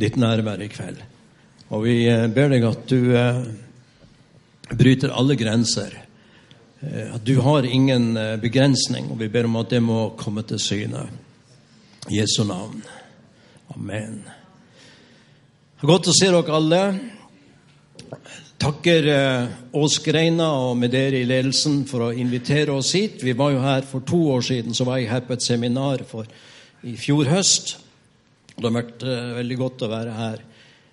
ditt nærvær i kveld. Og vi eh, ber deg at du eh, bryter alle grenser. Eh, At du har ingen begrensning, og vi ber om at det må komme til syne. I Jesu navn. Amen. Godt å se dere alle. Takker Ås Greina og med dere i ledelsen for å invitere oss hit. Vi var jo her for to år siden, så var jeg her på et seminar for, i fjor høst. Det har vært eh, veldig godt å være her.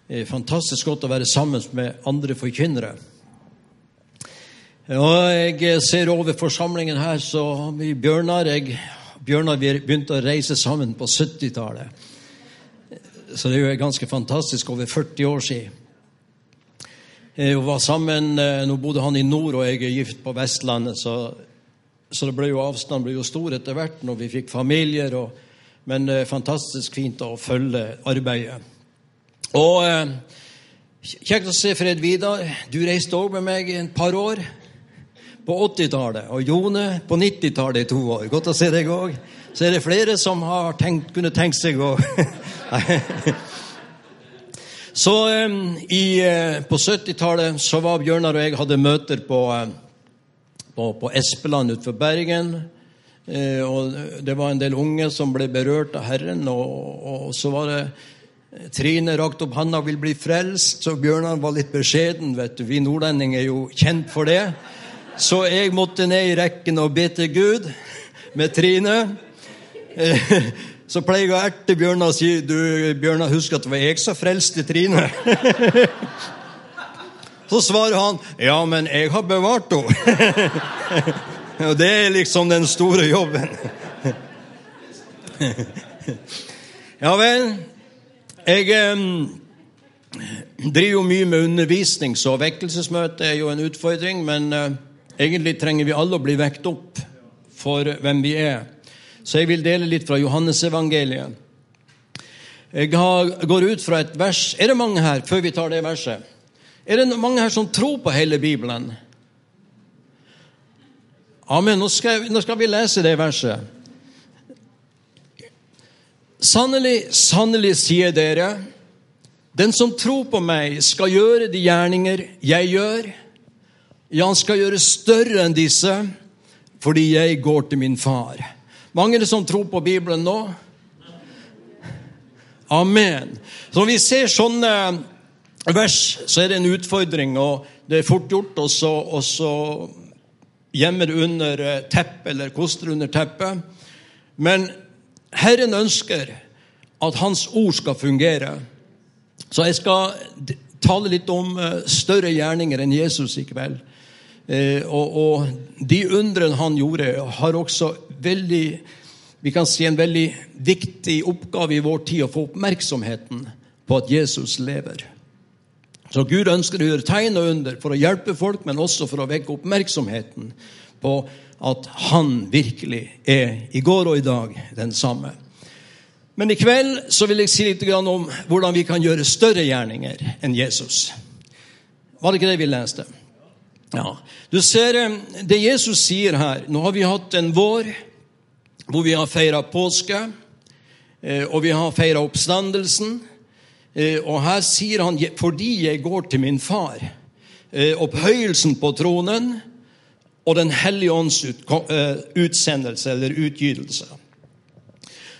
Eh, fantastisk godt å være sammen med andre forkynnere. Og jeg eh, ser over forsamlingen her, så har vi Bjørnar jeg, Bjørnar vi begynte å reise sammen på 70-tallet. Så det er jo ganske fantastisk, over 40 år siden. Jeg var sammen, eh, Nå bodde han i nord, og jeg er gift på Vestlandet, så, så det ble jo avstanden ble jo stor etter hvert når vi fikk familier. og men eh, fantastisk fint å følge arbeidet. Og eh, Kjekt å se Fred Vidar. Du reiste òg med meg et par år. På 80-tallet. Og Jone på 90-tallet i to år. Godt å se deg òg. Så er det flere som har tenkt, kunne tenkt seg å Så eh, i, på 70-tallet så var Bjørnar og jeg hadde møter på, på, på Espeland utenfor Bergen. Eh, og det var en del unge som ble berørt av Herren. Og, og så var det eh, Trine rakte opp handa ville bli frelst, så Bjørnar var litt beskjeden. vet du. Vi nordlendinger er jo kjent for det. Så jeg måtte ned i rekken og be til Gud med Trine. Eh, Så pleier jeg å erte Bjørnar og si du, Bjørnar, husk at det var jeg som frelste Trine. Så svarer han ja, men jeg har bevart henne. Og det er liksom den store jobben. Ja vel. Jeg eh, driver jo mye med undervisning, så vekkelsesmøte er jo en utfordring. Men eh, egentlig trenger vi alle å bli vekt opp for hvem vi er. Så jeg vil dele litt fra Johannesevangeliet. Jeg har, går ut fra et vers Er det mange her, før vi tar det verset? Er det mange her som tror på hele Bibelen? Amen. Nå skal, nå skal vi lese det verset. Sannelig, sannelig, sier dere, den som tror på meg, skal gjøre de gjerninger jeg gjør. Ja, han skal gjøre større enn disse, fordi jeg går til min far. Mange er det som tror på Bibelen nå? Amen. Så når vi ser sånne vers, så er det en utfordring, og det er fort gjort og så gjemme det under teppet eller koster under teppet. Men Herren ønsker at Hans ord skal fungere. Så jeg skal tale litt om større gjerninger enn Jesus i kveld. Eh, og, og de undrene han gjorde, har også veldig vi kan si en veldig viktig oppgave i vår tid å få oppmerksomheten på at Jesus lever. Så Gud ønsker å gjøre tegn og under for å hjelpe folk, men også for å vekke oppmerksomheten på at han virkelig er i går og i dag den samme. Men i kveld så vil jeg si litt om hvordan vi kan gjøre større gjerninger enn Jesus. Var det ikke det vi leste? Ja. Du ser det Jesus sier her. Nå har vi hatt en vår hvor vi har feira påske, og vi har feira oppstandelsen. Og her sier han 'fordi jeg går til min far'. Opphøyelsen på tronen og Den hellige ånds utsendelse eller utgytelse.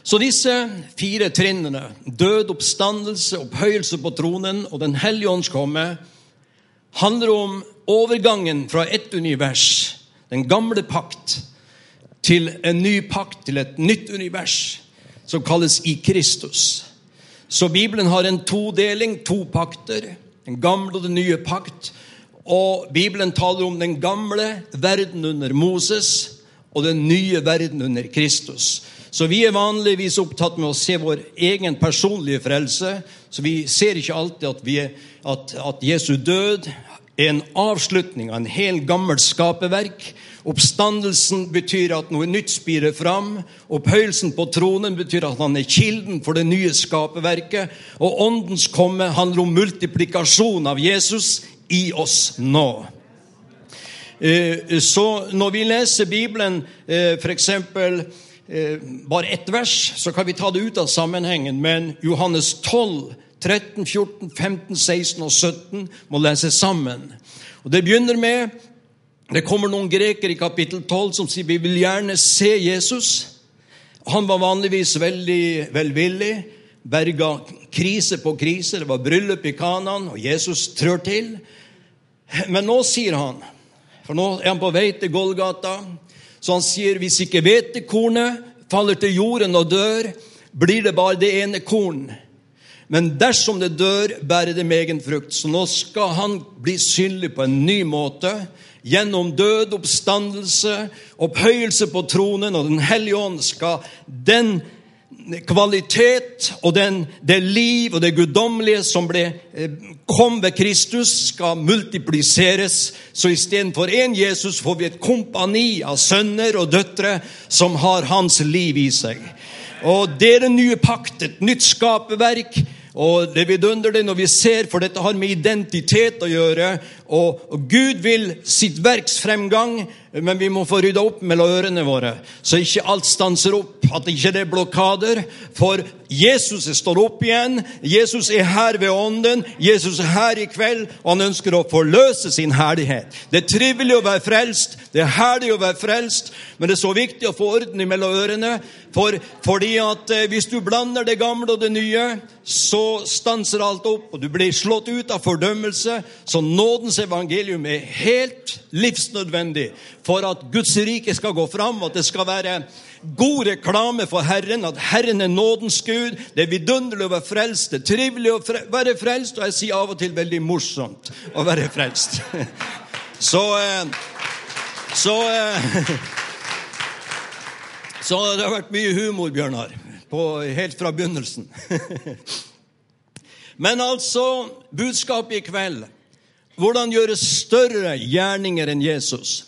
Så disse fire trinnene, død, oppstandelse, opphøyelse på tronen og Den hellige ånds komme, handler om overgangen fra ett univers, den gamle pakt, til en ny pakt, til et nytt univers, som kalles i Kristus. Så Bibelen har en todeling, to pakter, den gamle og den nye pakt. Og Bibelen taler om den gamle verden under Moses og den nye verden under Kristus. Så vi er vanligvis opptatt med å se vår egen personlige frelse. Så vi ser ikke alltid at, er, at, at Jesu død er en avslutning av en hel gammel skaperverk. Oppstandelsen betyr at noe nytt spirer fram. Opphøyelsen på tronen betyr at han er kilden for det nye skaperverket. Og åndens komme handler om multiplikasjon av Jesus i oss nå. Så når vi leser Bibelen, f.eks. bare ett vers, så kan vi ta det ut av sammenhengen. Men Johannes 12, 13, 14, 15, 16 og 17 må leses sammen. Og Det begynner med Det kommer noen grekere i kapittel 12 som sier vi vil gjerne se Jesus. Han var vanligvis veldig velvillig, berga krise på krise. Det var bryllup i Kanan, og Jesus trør til. Men nå sier han, for nå er han på vei til Golgata, så han sier hvis ikke hvetekornet faller til jorden og dør, blir det bare det ene korn. Men dersom det dør, bærer det megen frukt. Så nå skal han bli synlig på en ny måte. Gjennom død, oppstandelse, opphøyelse på tronen og Den hellige ånd skal den kvalitet og den, det liv og det guddommelige som ble, eh, kom ved Kristus, skal multipliseres. Så istedenfor én Jesus får vi et kompani av sønner og døtre som har hans liv i seg. Og det er den nye pakt, et nytt skaperverk. Og det vidunderlig når vi ser, for dette har med identitet å gjøre. Og, Gud vil sitt verks fremgang men vi må få rydda opp mellom ørene våre, så ikke alt stanser opp. At ikke det er blokader. For Jesus står opp igjen. Jesus er her ved Ånden. Jesus er her i kveld, og han ønsker å forløse sin herlighet. Det er trivelig å være frelst, det er herlig å være frelst, men det er så viktig å få orden mellom ørene. For, fordi at eh, hvis du blander det gamle og det nye, så stanser alt opp, og du blir slått ut av fordømmelse. Så nådens evangelium er helt livsnødvendig for at Guds rike skal gå fram, at det skal være god reklame for Herren, at Herren er nådens Gud. Det er vidunderlig å være frelst, det er trivelig å være frelst, og jeg sier av og til veldig morsomt å være frelst. Så, så så, eh, så det har vært mye humor, Bjørnar, på, helt fra begynnelsen. Men altså, budskapet i kveld hvordan gjøre større gjerninger enn Jesus.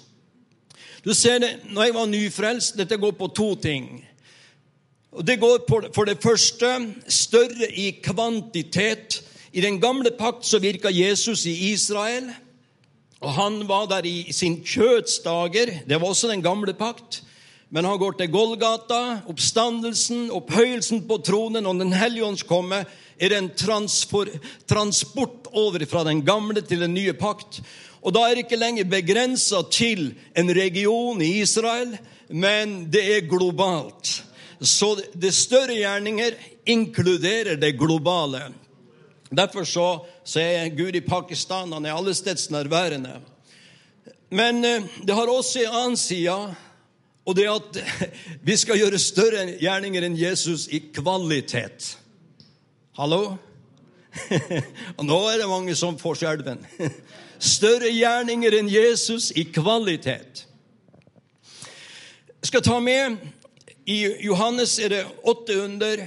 Du ser det, når jeg var nyfrelst, Dette går på to ting. Og Det går på, for det første større i kvantitet. I den gamle pakt så virka Jesus i Israel. og Han var der i sin kjøtsdager. Det var også den gamle pakt. Men han går til Golgata, oppstandelsen, opphøyelsen på tronen og Den hellige ånds komme er det en transport over fra den gamle til den nye pakt. Og da er det ikke lenger begrensa til en region i Israel, men det er globalt. Så det større gjerninger inkluderer det globale. Derfor så, så er Gud i Pakistan. Han er allestedsnærværende. Men eh, det har også en annen side, og det at vi skal gjøre større gjerninger enn Jesus i kvalitet. Hallo? Og nå er det mange som får skjelven. Større gjerninger enn Jesus i kvalitet. Jeg skal ta med I Johannes er det åtte under.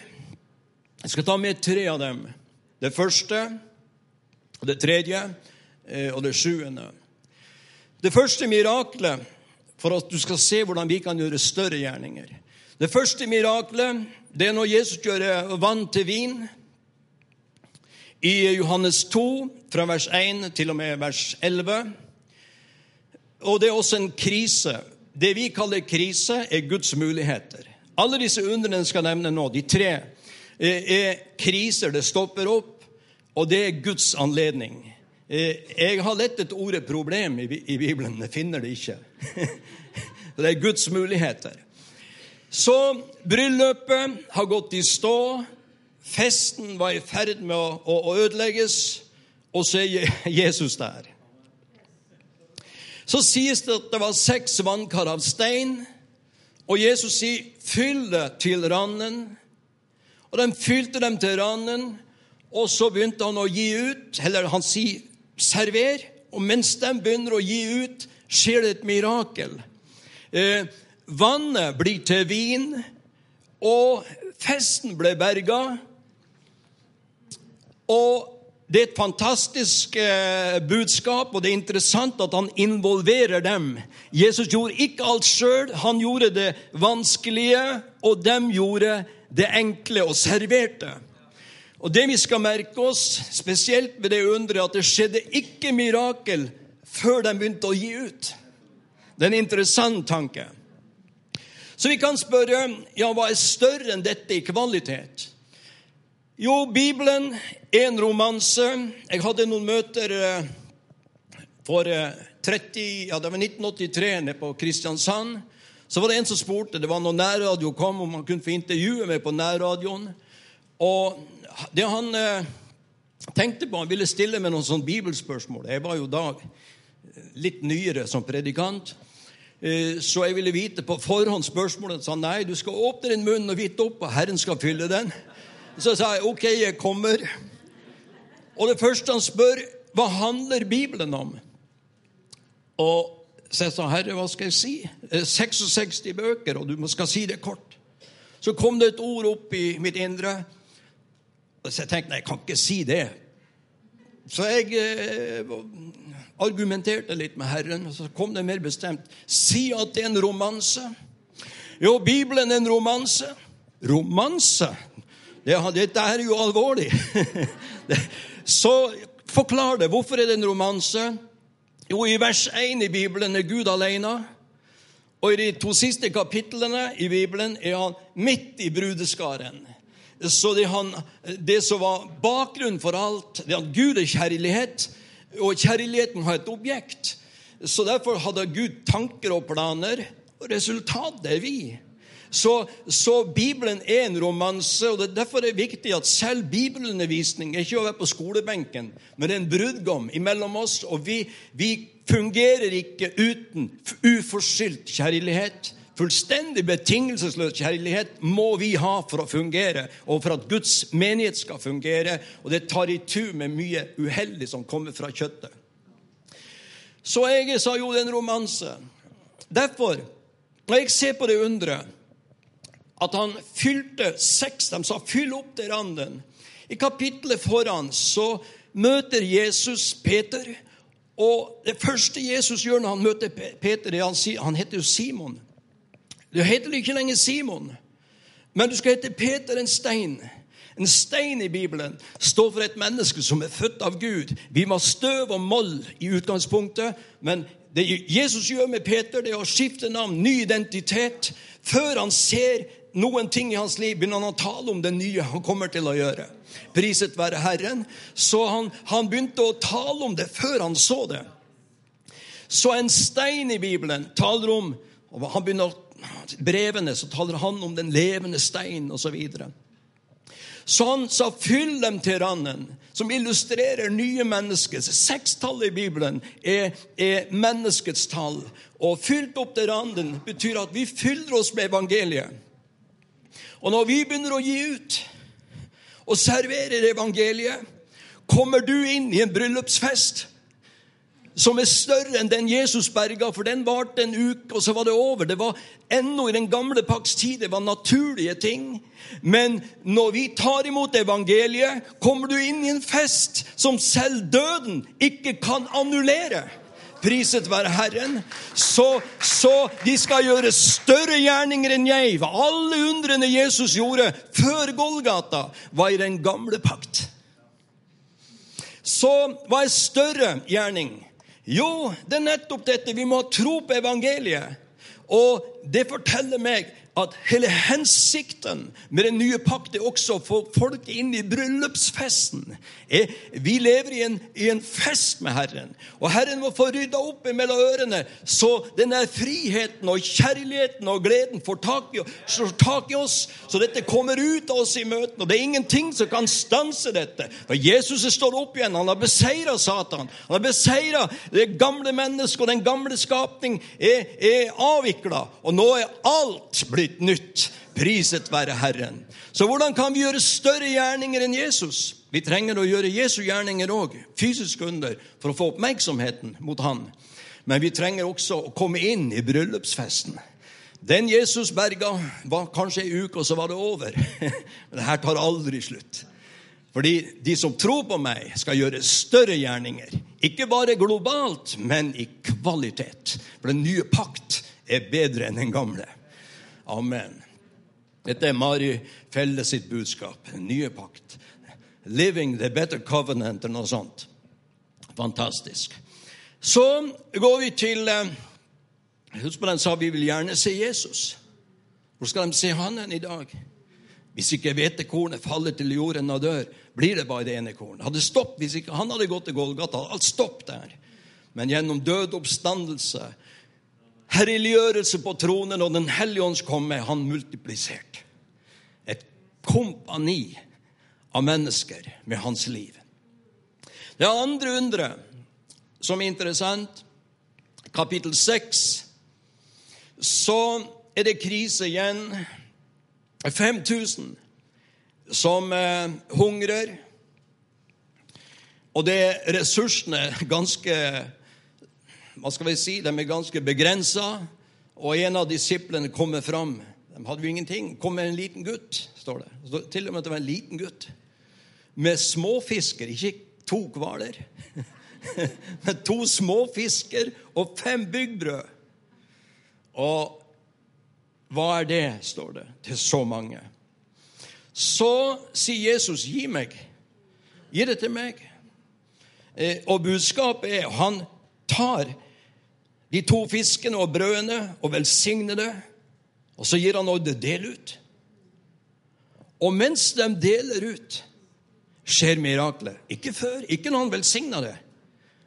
Jeg skal ta med tre av dem. Det første, det tredje eh, og det sjuende. Det første miraklet, for at du skal se hvordan vi kan gjøre større gjerninger Det første miraklet det er når Jesus gjør vann til vin. I Johannes 2, fra vers 1 til og med vers 11. Og det er også en krise. Det vi kaller krise, er Guds muligheter. Alle disse undrene skal nevne nå, de tre, eh, er kriser. Det stopper opp, og det er Guds anledning. Eh, jeg har lett etter ordet 'problem' i Bibelen, Jeg finner det ikke. Det er Guds muligheter. Så bryllupet har gått i stå. Festen var i ferd med å, ødelegges, og så er Jesus der. Så sies det at det var seks vannkar av stein, og Jesus sier 'fyll det til randen'. Og de fylte dem til randen, og så begynte han å gi ut. Eller han sier 'server'. Og mens de begynner å gi ut, skjer det et mirakel. Eh, vannet blir til vin, og festen ble berga. Og det er et fantastisk eh, budskap, og det er interessant at han involverer dem. Jesus gjorde ikke alt sjøl. Han gjorde det vanskelige, og dem gjorde det enkle og serverte. Og Det vi skal merke oss, spesielt ved det underet, at det skjedde ikke mirakel før de begynte å gi ut. Det er en interessant tanke. Så vi kan spørre ja, hva er større enn dette i kvalitet? Jo, Bibelen en romanse. Jeg hadde noen møter eh, for 30, eh, ja, det var 1983 nede på Kristiansand. Så var det en som spurte, det var når nærradio kom, om han kunne få intervjue meg på nærradioen. Og det han eh, tenkte på, han ville stille med noen sånne bibelspørsmål. Jeg var jo da litt nyere som predikant. Eh, så jeg ville vite på forhånd spørsmålet. sa nei, du skal åpne din munn og vite opp, og Herren skal fylle den. Så sa jeg ok, jeg kommer. Og det første han spør, hva handler Bibelen om? Og så jeg sa, herre, hva skal jeg si? 66 eh, bøker, og du skal si det kort. Så kom det et ord opp i mitt indre. Så jeg tenkte nei, jeg kan ikke si det. Så jeg eh, argumenterte litt med Herren, og så kom det mer bestemt. Si at det er en romanse. Jo, Bibelen er en romanse. Romanse? Det, dette er jo alvorlig. så forklar det. Hvorfor er det en romanse? Jo, i vers 1 i Bibelen er Gud alene. Og i de to siste kapitlene i Bibelen er han midt i brudeskaren. Så det, han, det som var bakgrunnen for alt, det at Gud er kjærlighet, og kjærligheten har et objekt. Så derfor hadde Gud tanker og planer, og resultatet er vi. Så, så, Bibelen er en romanse, og det er derfor det er viktig at selv bibelundervisning er ikke å være på skolebenken, men det er en brudgom imellom oss, og vi, vi fungerer ikke uten uforskyldt kjærlighet. Fullstendig betingelsesløs kjærlighet må vi ha for å fungere, og for at Guds menighet skal fungere. Og det tar i tu med mye uheldig som kommer fra kjøttet. Så jeg sa jo det er en romanse. Derfor, når jeg ser på det underet at han fylte seks De sa 'fyll opp til randen'. I kapittelet foran så møter Jesus Peter. Og det første Jesus gjør når han møter Peter, er han, han heter jo Simon. Du heter ikke lenger Simon, men du skal hete Peter en stein. En stein i Bibelen står for et menneske som er født av Gud. Vi var støv og moll i utgangspunktet, men det Jesus gjør med Peter, det er å skifte navn, ny identitet. Før han ser noen ting i hans liv, begynner han å tale om det nye han kommer til å gjøre. Priset være Herren. Så han, han begynte å tale om det før han så det. Så en stein i Bibelen taler om og han begynner brevene så taler han om den levende stein osv. Så, videre. så sa 'fyll dem til randen', som illustrerer nye mennesker. Sekstallet i Bibelen er, er menneskets tall. Og fylt opp til randen betyr at vi fyller oss med evangeliet. Og når vi begynner å gi ut og serverer evangeliet, kommer du inn i en bryllupsfest som er større enn den Jesus berga, for den varte en uke, og så var det over. Det var ennå i den gamle pakks tid det var naturlige ting. Men når vi tar imot evangeliet, kommer du inn i en fest som selv døden ikke kan annullere. Priset være Herren. Så, så, de skal gjøre større gjerninger enn jeg. Alle undrene Jesus gjorde før Golgata, var i den gamle pakt. Så hva er større gjerning? Jo, det er nettopp dette. Vi må tro på evangeliet. Og det forteller meg at hele hensikten med den nye pakt er også å få folk inn i bryllupsfesten. Vi lever i en, i en, fest med Herren, og Herren må få rydda opp mellom ørene, så denne friheten og kjærligheten og gleden får tak i, tak i oss, så dette kommer ut av oss i møtene. Og det er ingenting som kan stanse dette. For Jesus stått opp igjen. Han har beseira Satan. Han har beseira det gamle mennesket, og den gamle skapning er, er avvikla. Og nå er alt blitt blitt nytt. Priset være Herren. Så hvordan kan vi gjøre større gjerninger enn Jesus? Vi trenger å gjøre Jesu gjerninger òg, fysisk under, for å få oppmerksomheten mot Han. Men vi trenger også å komme inn i bryllupsfesten. Den Jesus berga, var kanskje ei uke, og så var det over. Men det her tar aldri slutt. Fordi de som tror på meg, skal gjøre større gjerninger. Ikke bare globalt, men i kvalitet. For den nye pakt er bedre enn den gamle. Amen. Dette er Mari Felle sitt budskap. Nye pakt. 'Living the better covenant' eller noe sånt. Fantastisk. Så går vi til eh, Husk på den sa vi vil gjerne se Jesus. Hvor skal de se han hen i dag? Hvis ikke hvetekornet faller til jorden og dør, blir det bare det ene kornet. Hadde stopp, Hvis ikke han hadde gått til Golgata, hadde alt stopp der. Men gjennom død oppstandelse, herliggjørelse på tronen og Den hellige ånds komme, han multiplisert. Et kompani av mennesker med hans liv. Det andre underet som er interessant, kapittel 6, så er det krise igjen. 5000 som eh, hungrer. Og det er ressursene ganske hva skal vi si, De er ganske begrensa. Og en av disiplene kommer fram. De hadde jo ingenting. Kom med en liten gutt, står det. Til og med at det var en liten gutt. Med småfisker, ikke to hvaler. med to småfisker og fem byggbrød. Og hva er det, står det, til så mange? Så sier Jesus, 'Gi meg. Gi det til meg.' Eh, og budskapet er han tar de to fiskene og brødene og velsigner det, og så gir han ordre del ut. Og mens de deler ut, skjer miraklet. Ikke før, ikke når han velsigna det,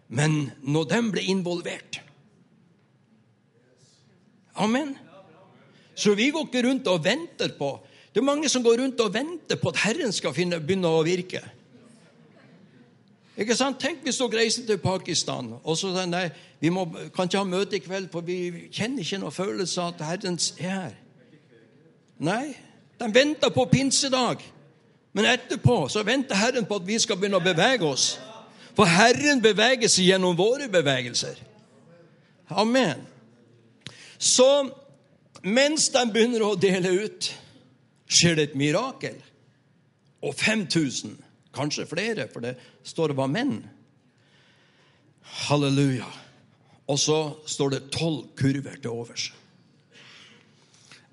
men når de ble involvert. Amen. Så vi går ikke rundt og venter på Det er mange som går rundt og venter på at Herren skal finne, begynne å virke. Ikke sant? Tenk hvis dere reiser til Pakistan og så sier nei, vi må, kan ikke ha møte i kveld, for vi kjenner ikke noen følelse av at Herren er her. Nei, de venter på pinsedag. Men etterpå så venter Herren på at vi skal begynne å bevege oss. For Herren beveger seg gjennom våre bevegelser. Amen. Så mens de begynner å dele ut, skjer det et mirakel. Og 5000, kanskje flere, for det står det var menn. Halleluja. Og så står det tolv kurver til overs.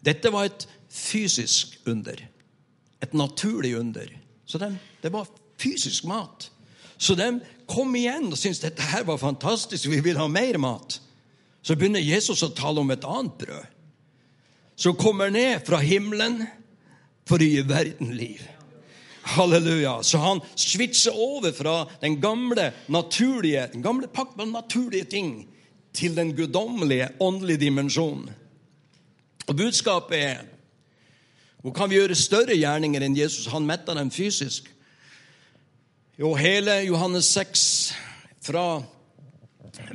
Dette var et fysisk under. Et naturlig under. Så de, det var fysisk mat. Så de kom igjen og syntes dette her var fantastisk, vi vil ha mer mat. Så begynner Jesus å tale om et annet brød som kommer ned fra himmelen for å gi verden liv. Halleluja. Så han switcher over fra den gamle, naturlige den gamle pakt med naturlige ting til den guddommelige, åndelige dimensjonen. Og Budskapet er hvor kan vi gjøre større gjerninger enn Jesus? Han metta dem fysisk. Jo, hele Johannes 6, fra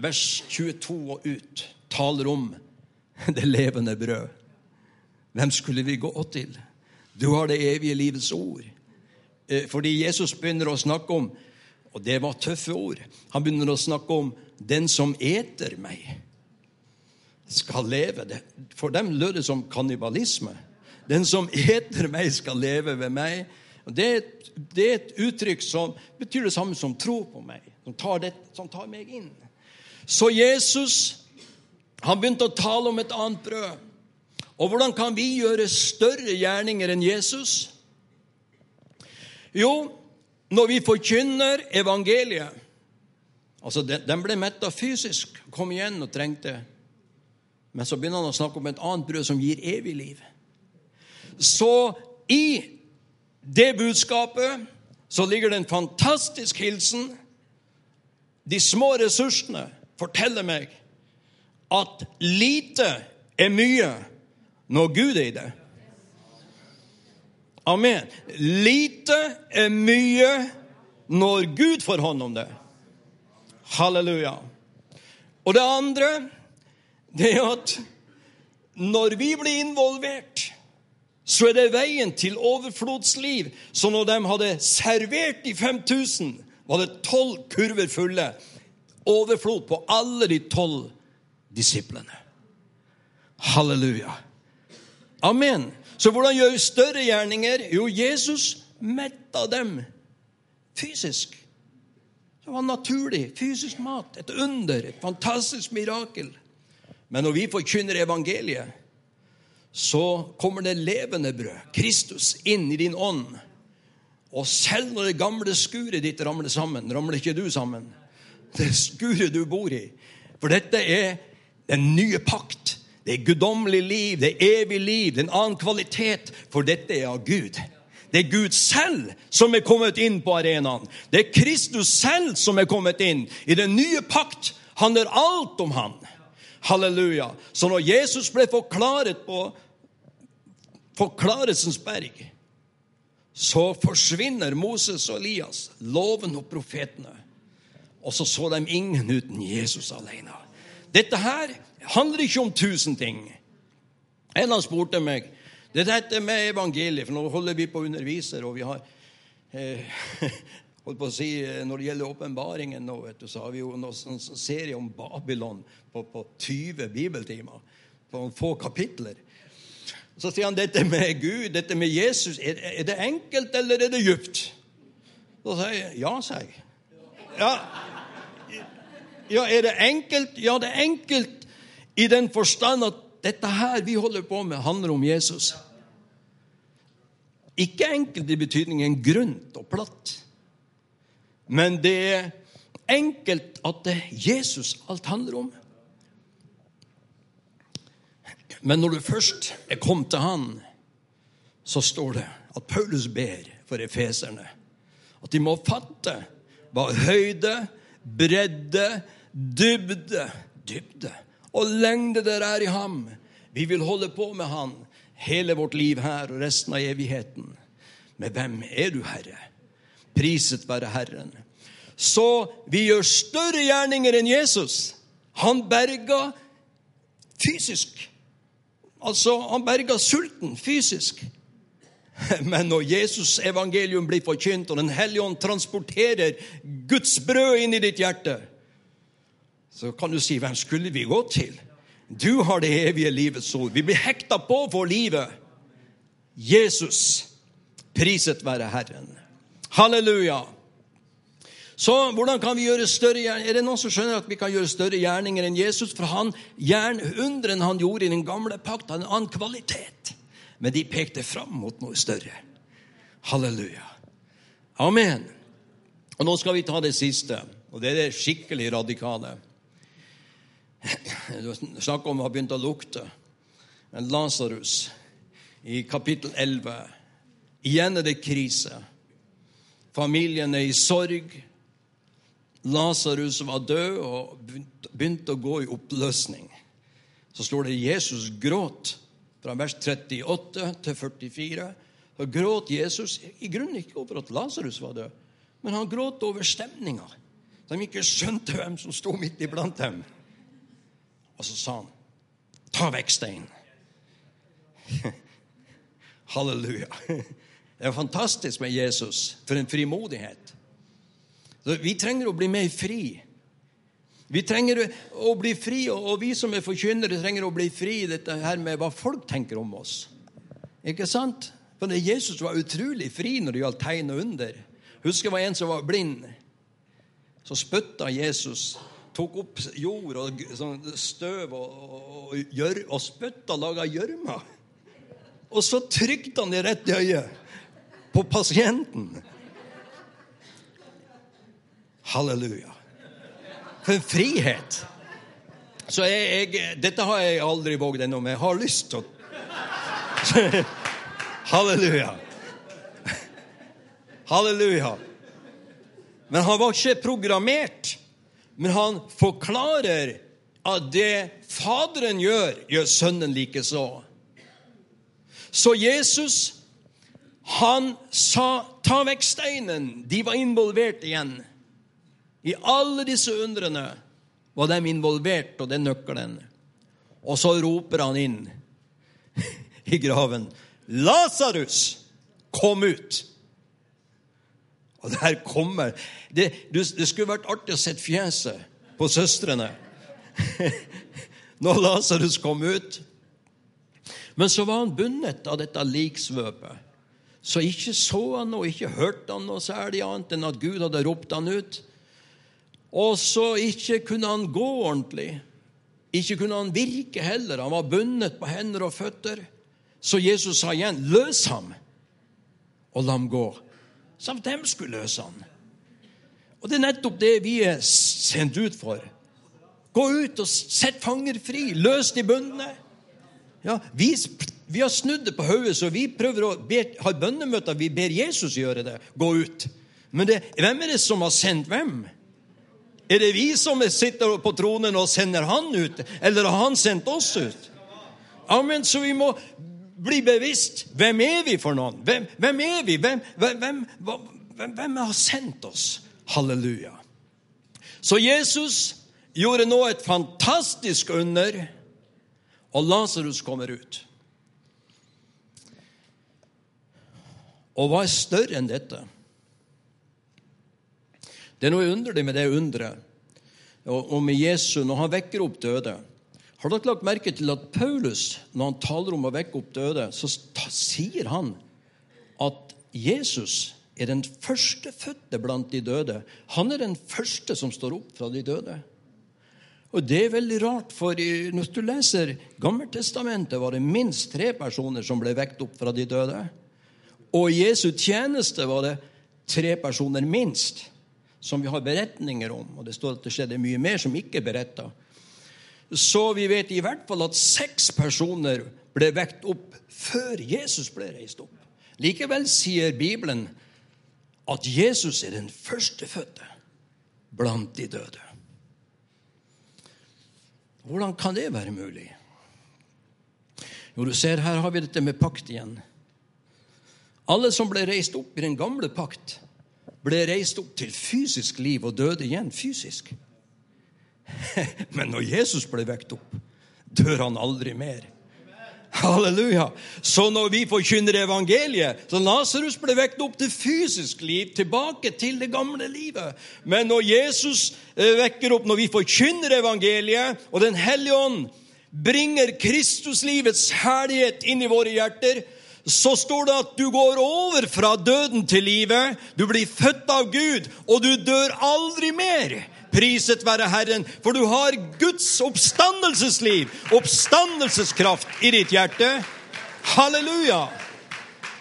vers 22 og ut, taler om det levende brød. Hvem skulle vi gå til? Du har det evige livets ord. Eh, fordi Jesus begynner å snakke om Og det var tøffe ord. Han begynner å snakke om 'den som eter meg, skal leve'. For dem lød det som kannibalisme. 'Den som eter meg, skal leve ved meg'. Det er, et, det er et uttrykk som betyr det samme som 'tro på meg', som tar, det, som tar meg inn. Så Jesus han begynte å tale om et annet brød. Og hvordan kan vi gjøre større gjerninger enn Jesus? Jo, når vi forkynner evangeliet Altså, Den ble metta fysisk, kom igjen og trengte Men så begynner han å snakke om et annet brød som gir evig liv. Så i det budskapet så ligger det en fantastisk hilsen. De små ressursene forteller meg at lite er mye når Gud er i det. Amen. Lite er mye når Gud får hånd om det. Halleluja. Og det andre, det er at når vi blir involvert, så er det veien til overflodsliv. Så når de hadde servert de 5000, var det tolv kurver fulle. Overflod på alle de tolv disiplene. Halleluja. Amen. Så hvordan gjør vi større gjerninger? Jo, Jesus metta dem fysisk. Det var naturlig. Fysisk mat. Et under. Et fantastisk mirakel. Men når vi forkynner evangeliet, så kommer det levende brød, Kristus, inn i din ånd. Og selv når det gamle skuret ditt ramler sammen, ramler ikke du sammen. Det skuret du bor i. For dette er den nye pakt Det er guddommelig liv, det er evig liv, det er en annen kvalitet, for dette er av Gud. Det er Gud selv som er kommet inn på arenaen. Det er Kristus selv som er kommet inn. I den nye pakt handler alt om han. Halleluja. Så når Jesus ble forklaret på Forklarelsens berg, så forsvinner Moses og Elias, loven og profetene. Og så så de ingen uten Jesus alene. Dette her handler ikke om tusen ting. En han spurte meg det er dette med evangeliet, for nå holder vi på å undervise, og vi har eh, holdt på å si, eh, Når det gjelder åpenbaringen, nå, vet du, så har vi jo en sånn serie om Babylon på, på 20 bibeltimer. På få kapitler. Så sier han dette med Gud, dette med Jesus, er, er det enkelt eller er det djupt? Da sier jeg ja, sier jeg. Ja. ja, er det enkelt? Ja, det er enkelt i den forstand at dette her vi holder på med, handler om Jesus. Ikke enkelt i betydningen grunt og platt, men det er enkelt at det er Jesus alt handler om. Men når du først er kommet til Han, så står det at Paulus ber for efeserne at de må fatte hva høyde, bredde, dybde, dybde og lengde der er i ham. Vi vil holde på med han hele vårt liv her og resten av evigheten. Men hvem er du, Herre? Priset være Herren. Så vi gjør større gjerninger enn Jesus. Han berga fysisk. Altså, han berga sulten fysisk. Men når Jesus' evangelium blir forkynt, og Den hellige ånd transporterer Guds brød inn i ditt hjerte, så kan du si, 'Hvem skulle vi gå til?' Du har det evige livets ord. Vi blir hekta på for livet. Jesus, priset være Herren. Halleluja. Så hvordan kan vi gjøre større gjerninger? Er det noen som skjønner at vi kan gjøre større gjerninger enn Jesus? For han, undren han gjorde i den gamle pakt, hadde en annen kvalitet. Men de pekte fram mot noe større. Halleluja. Amen. Og nå skal vi ta det siste, og det er det skikkelig radikale. Snakk om å ha begynt å lukte. Men Lasarus i kapittel 11 Igjen er det krise. Familien er i sorg. Lasarus var død og begynte å gå i oppløsning. Så står det Jesus gråt fra vers 38 til 44. Så gråt Jesus i grunnen ikke over at Lasarus var død, men han gråt over stemninga. De ikke skjønte hvem som sto midt iblant dem. Og så sa han, 'Ta vekk steinen'. Halleluja. Det er fantastisk med Jesus. For en frimodighet. Vi trenger å bli mer fri. Vi trenger å bli fri, og vi som er forkynnere, trenger å bli fri i dette her med hva folk tenker om oss. Ikke sant? For Jesus var utrolig fri når det gjaldt tegn og under. Husker det var en som var blind. Så spytta Jesus tok opp jord og sånn støv og, og, og, og spytta og laga gjørme. Og så trykte han det rett i øyet på pasienten. Halleluja. For en frihet. Så jeg, jeg, Dette har jeg aldri våget ennå, men jeg har lyst til å Halleluja. Halleluja. Men han var ikke programmert men han forklarer at det Faderen gjør, gjør Sønnen likeså. Så Jesus, han sa 'ta vekk steinen'. De var involvert igjen. I alle disse undrene var de involvert, og den nøkkelen. Og så roper han inn i graven 'Lasarus, kom ut!' Og der kommer det, det skulle vært artig å se fjeset på søstrene når Lasarus kom ut. Men så var han bundet av dette liksvøpet. Så ikke så han og ikke hørte han noe særlig annet enn at Gud hadde ropt han ut. Og så ikke kunne han gå ordentlig. Ikke kunne han virke heller. Han var bundet på hender og føtter. Så Jesus sa igjen, 'Løs ham, og la ham gå.' Så dem skulle løse han? Og det er nettopp det vi er sendt ut for. Gå ut og sett fanger fri. Løs de bøndene. Ja, vi, vi har snudd det på hodet, så vi prøver å be, ha bønnemøter. Vi ber Jesus gjøre det. Gå ut. Men det, hvem er det som har sendt hvem? Er det vi som sitter på tronen og sender han ut, eller har han sendt oss ut? Amen, Så vi må bli bevisst. Hvem er vi for noen? Hvem, hvem er vi? Hvem, hvem, hvem, har sendt oss? Halleluja. Så Jesus gjorde nå et fantastisk under, og Lasarus kommer ut. Og hva er større enn dette? Det er noe underlig med det underet og med Jesu når han vekker opp døde. Har dere lagt merke til at Paulus, når han taler om å vekke opp døde, så sier han at Jesus er den førstefødte blant de døde. Han er den første som står opp fra de døde. Og Det er veldig rart, for når du leser Gammeltestamentet, var det minst tre personer som ble vekt opp fra de døde. Og i Jesu tjeneste var det tre personer minst som vi har beretninger om. Og det står at det skjedde mye mer som ikke er beretta. Så vi vet i hvert fall at seks personer ble vekt opp før Jesus ble reist opp. Likevel sier Bibelen at Jesus er den førstefødte blant de døde. Hvordan kan det være mulig? Jo, du ser, Her har vi dette med pakt igjen. Alle som ble reist opp i den gamle pakt, ble reist opp til fysisk liv og døde igjen fysisk. Men når Jesus ble vekt opp, dør han aldri mer. Halleluja! Så når vi forkynner evangeliet Så Lasarus ble vekt opp til fysisk liv, tilbake til det gamle livet. Men når Jesus eh, vekker opp, når vi forkynner evangeliet, og Den hellige ånd bringer Kristuslivets herlighet inn i våre hjerter, så står det at du går over fra døden til livet. Du blir født av Gud, og du dør aldri mer. Priset være Herren, for du har Guds oppstandelsesliv, oppstandelseskraft, i ditt hjerte. Halleluja!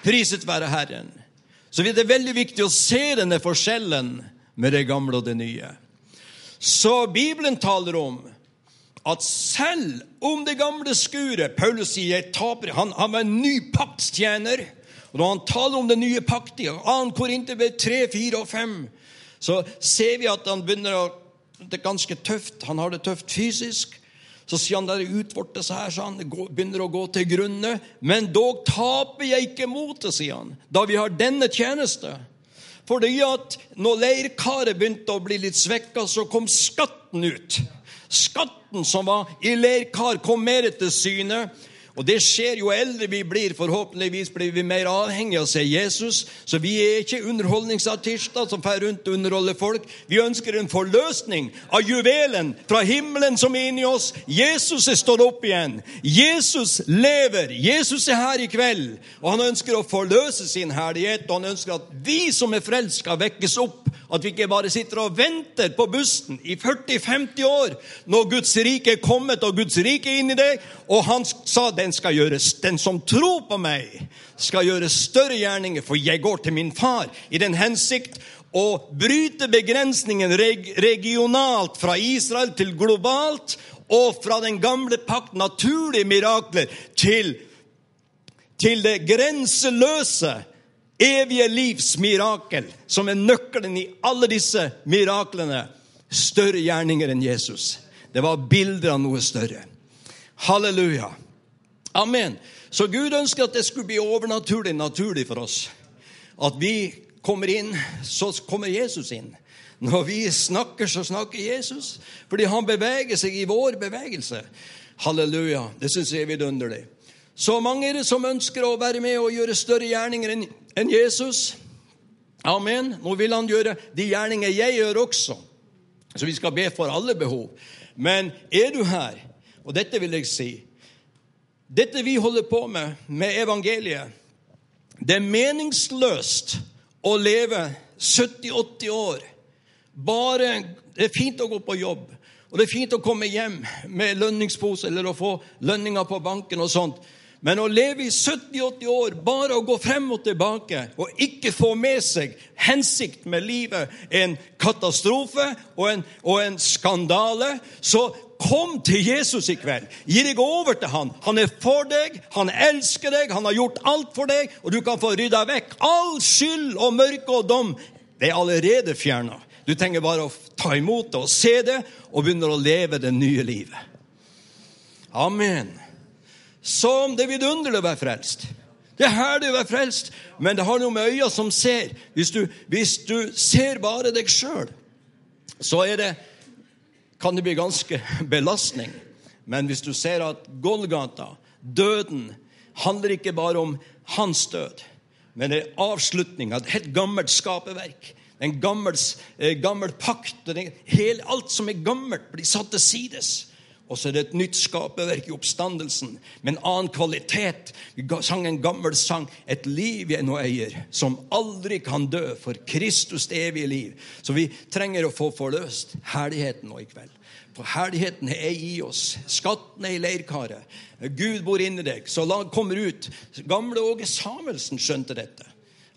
Priset være Herren. Så det er veldig viktig å se denne forskjellen med det gamle og det nye. Så Bibelen taler om at selv om det gamle skuret Paulus sier taper, han, han var en ny paktstjener. Og Når han taler om den nye pakt i 2. Korinterbrev 3, 4 og 5, så ser vi at han begynner å Det er ganske tøft. Han har det tøft fysisk. Så sier han der utvortes her, så han begynner å gå til grunne. Men dog taper jeg ikke motet, sier han, da vi har denne tjeneste. Fordi at når leirkaret begynte å bli litt svekka, så kom skatten ut. Skatten som var i leirkar, kom mer til syne. Og det skjer jo eldre vi blir. Forhåpentligvis blir vi mer avhengige av å se Jesus. Så vi er ikke underholdningsartister som fer rundt og underholder folk. Vi ønsker en forløsning av juvelen fra himmelen som er inni oss. Jesus er stått opp igjen. Jesus lever. Jesus er her i kveld. Og han ønsker å forløse sin herlighet, og han ønsker at vi som er frelst, vekkes opp at vi ikke bare sitter og venter på bussen i 40-50 år når Guds rike er kommet og Guds rike er inni deg. Og han sa den skal gjøres. Den som tror på meg, skal gjøre større gjerninger, for jeg går til min far i den hensikt å bryte begrensningen regionalt fra Israel til globalt, og fra den gamle pakt, naturlige mirakler, til, til det grenseløse evige livs mirakel, som er nøkkelen i alle disse miraklene, større gjerninger enn Jesus. Det var bilder av noe større. Halleluja. Amen. Så Gud ønsker at det skulle bli overnaturlig naturlig for oss. At vi kommer inn, så kommer Jesus inn. Når vi snakker, så snakker Jesus. Fordi han beveger seg i vår bevegelse. Halleluja. Det syns jeg er vidunderlig. Så mange er det som ønsker å være med og gjøre større gjerninger enn Jesus. Amen. Nå vil han gjøre de gjerninger jeg gjør også. Så vi skal be for alle behov. Men er du her, og dette vil jeg si Dette vi holder på med, med evangeliet, det er meningsløst å leve 70-80 år. Bare, Det er fint å gå på jobb, og det er fint å komme hjem med lønningspose eller å få lønninger på banken og sånt. Men å leve i 70-80 år, bare å gå frem og tilbake og ikke få med seg hensikt med livet, en katastrofe og en, og en skandale, så kom til Jesus i kveld. Gi deg over til han. Han er for deg, han elsker deg, han har gjort alt for deg, og du kan få rydda vekk all skyld og mørke og dom. Det er allerede fjerna. Du trenger bare å ta imot det og se det, og begynner å leve det nye livet. Amen som det vidunderlige å være frelst. Det er herlig å være frelst, men det har noe med øya som ser. Hvis du, hvis du ser bare deg sjøl, så er det, kan det bli ganske belastning. Men hvis du ser at Golgata, døden, handler ikke bare om hans død, men det er avslutning av et helt gammelt skaperverk. En gammel, eh, gammel pakt. Hele, alt som er gammelt, blir satt til sides. Og så er det et nytt skaperverk i oppstandelsen med en annen kvalitet. Vi sang en gammel sang, 'Et liv jeg nå eier', som aldri kan dø, for Kristus det evige liv. Så vi trenger å få forløst herligheten nå i kveld. For herligheten er i oss. Skatten er i leirkaret. Gud bor inni deg. Så la kommer ut. Gamle Åge Samuelsen skjønte dette.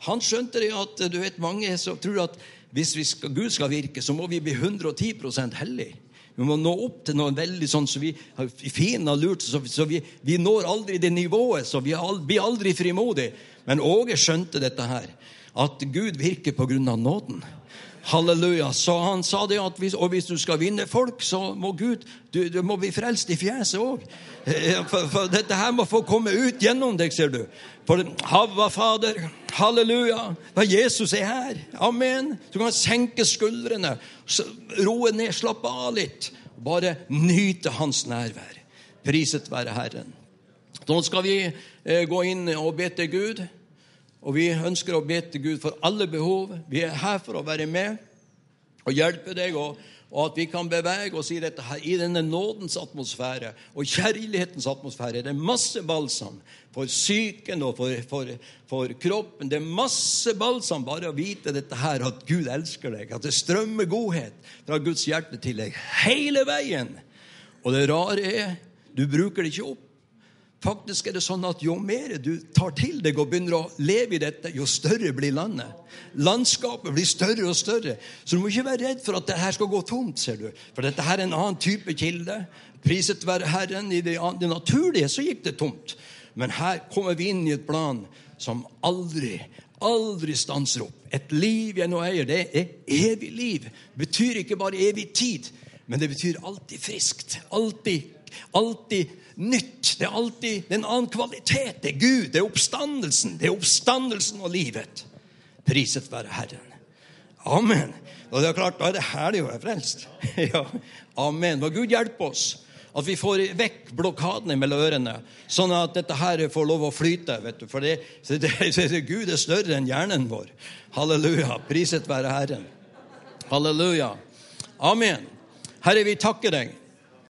Han skjønte det at du vet, mange som tror at hvis skal, Gud skal virke, så må vi bli 110% hellige. Vi må nå opp til noe veldig sånn så vi fin har lurt, så, så vi, vi, når aldri det nivået, så vi blir aldri frimodige. Men Åge skjønte dette her, at Gud virker på grunn av nåden. Halleluja. Så han sa det at hvis, og hvis du skal vinne folk, så må Gud Du, du må bli frelst i fjeset òg. For, for, dette her må få komme ut gjennom deg, ser du. For Havva Fader, halleluja. For Jesus er her. Amen. Du kan senke skuldrene, roe ned, slappe av litt. Bare nyte Hans nærvær. Priset være Herren. Nå skal vi eh, gå inn og be til Gud. Og vi ønsker å be til Gud for alle behov. Vi er her for å være med og hjelpe deg, og, og at vi kan bevege oss i dette her, i denne nådens atmosfære og kjærlighetens atmosfære. Det er masse balsam for psyken og for, for, for, kroppen. Det er masse balsam bare å vite dette her, at Gud elsker deg, at det strømmer godhet fra Guds hjerte til deg hele veien. Og det rare er, du bruker det ikke opp. Faktisk er det sånn at Jo mer du tar til deg og begynner å leve i dette, jo større blir landet. Landskapet blir større og større. Så du må ikke være redd for at dette skal gå tomt. ser du. For dette her er en annen type kilde. Priset være Herren. I det, det naturlige så gikk det tomt. Men her kommer vi inn i et plan som aldri, aldri stanser opp. Et liv jeg nå eier, det er evig liv. Det betyr ikke bare evig tid, men det betyr alltid friskt. Alltid, alltid nytt. Det er alltid en annen kvalitet. Det er Gud, det er oppstandelsen. Det er oppstandelsen og livet. Priset være Herren. Amen. Og det er klart, Da er det herlig å være frelst. ja. Amen. Må Gud hjelpe oss. At vi får vekk blokadene mellom ørene, sånn at dette her får lov å flyte. vet du. For det, det, det, Gud er større enn hjernen vår. Halleluja. Priset være Herren. Halleluja. Amen. Herre, vi takker deg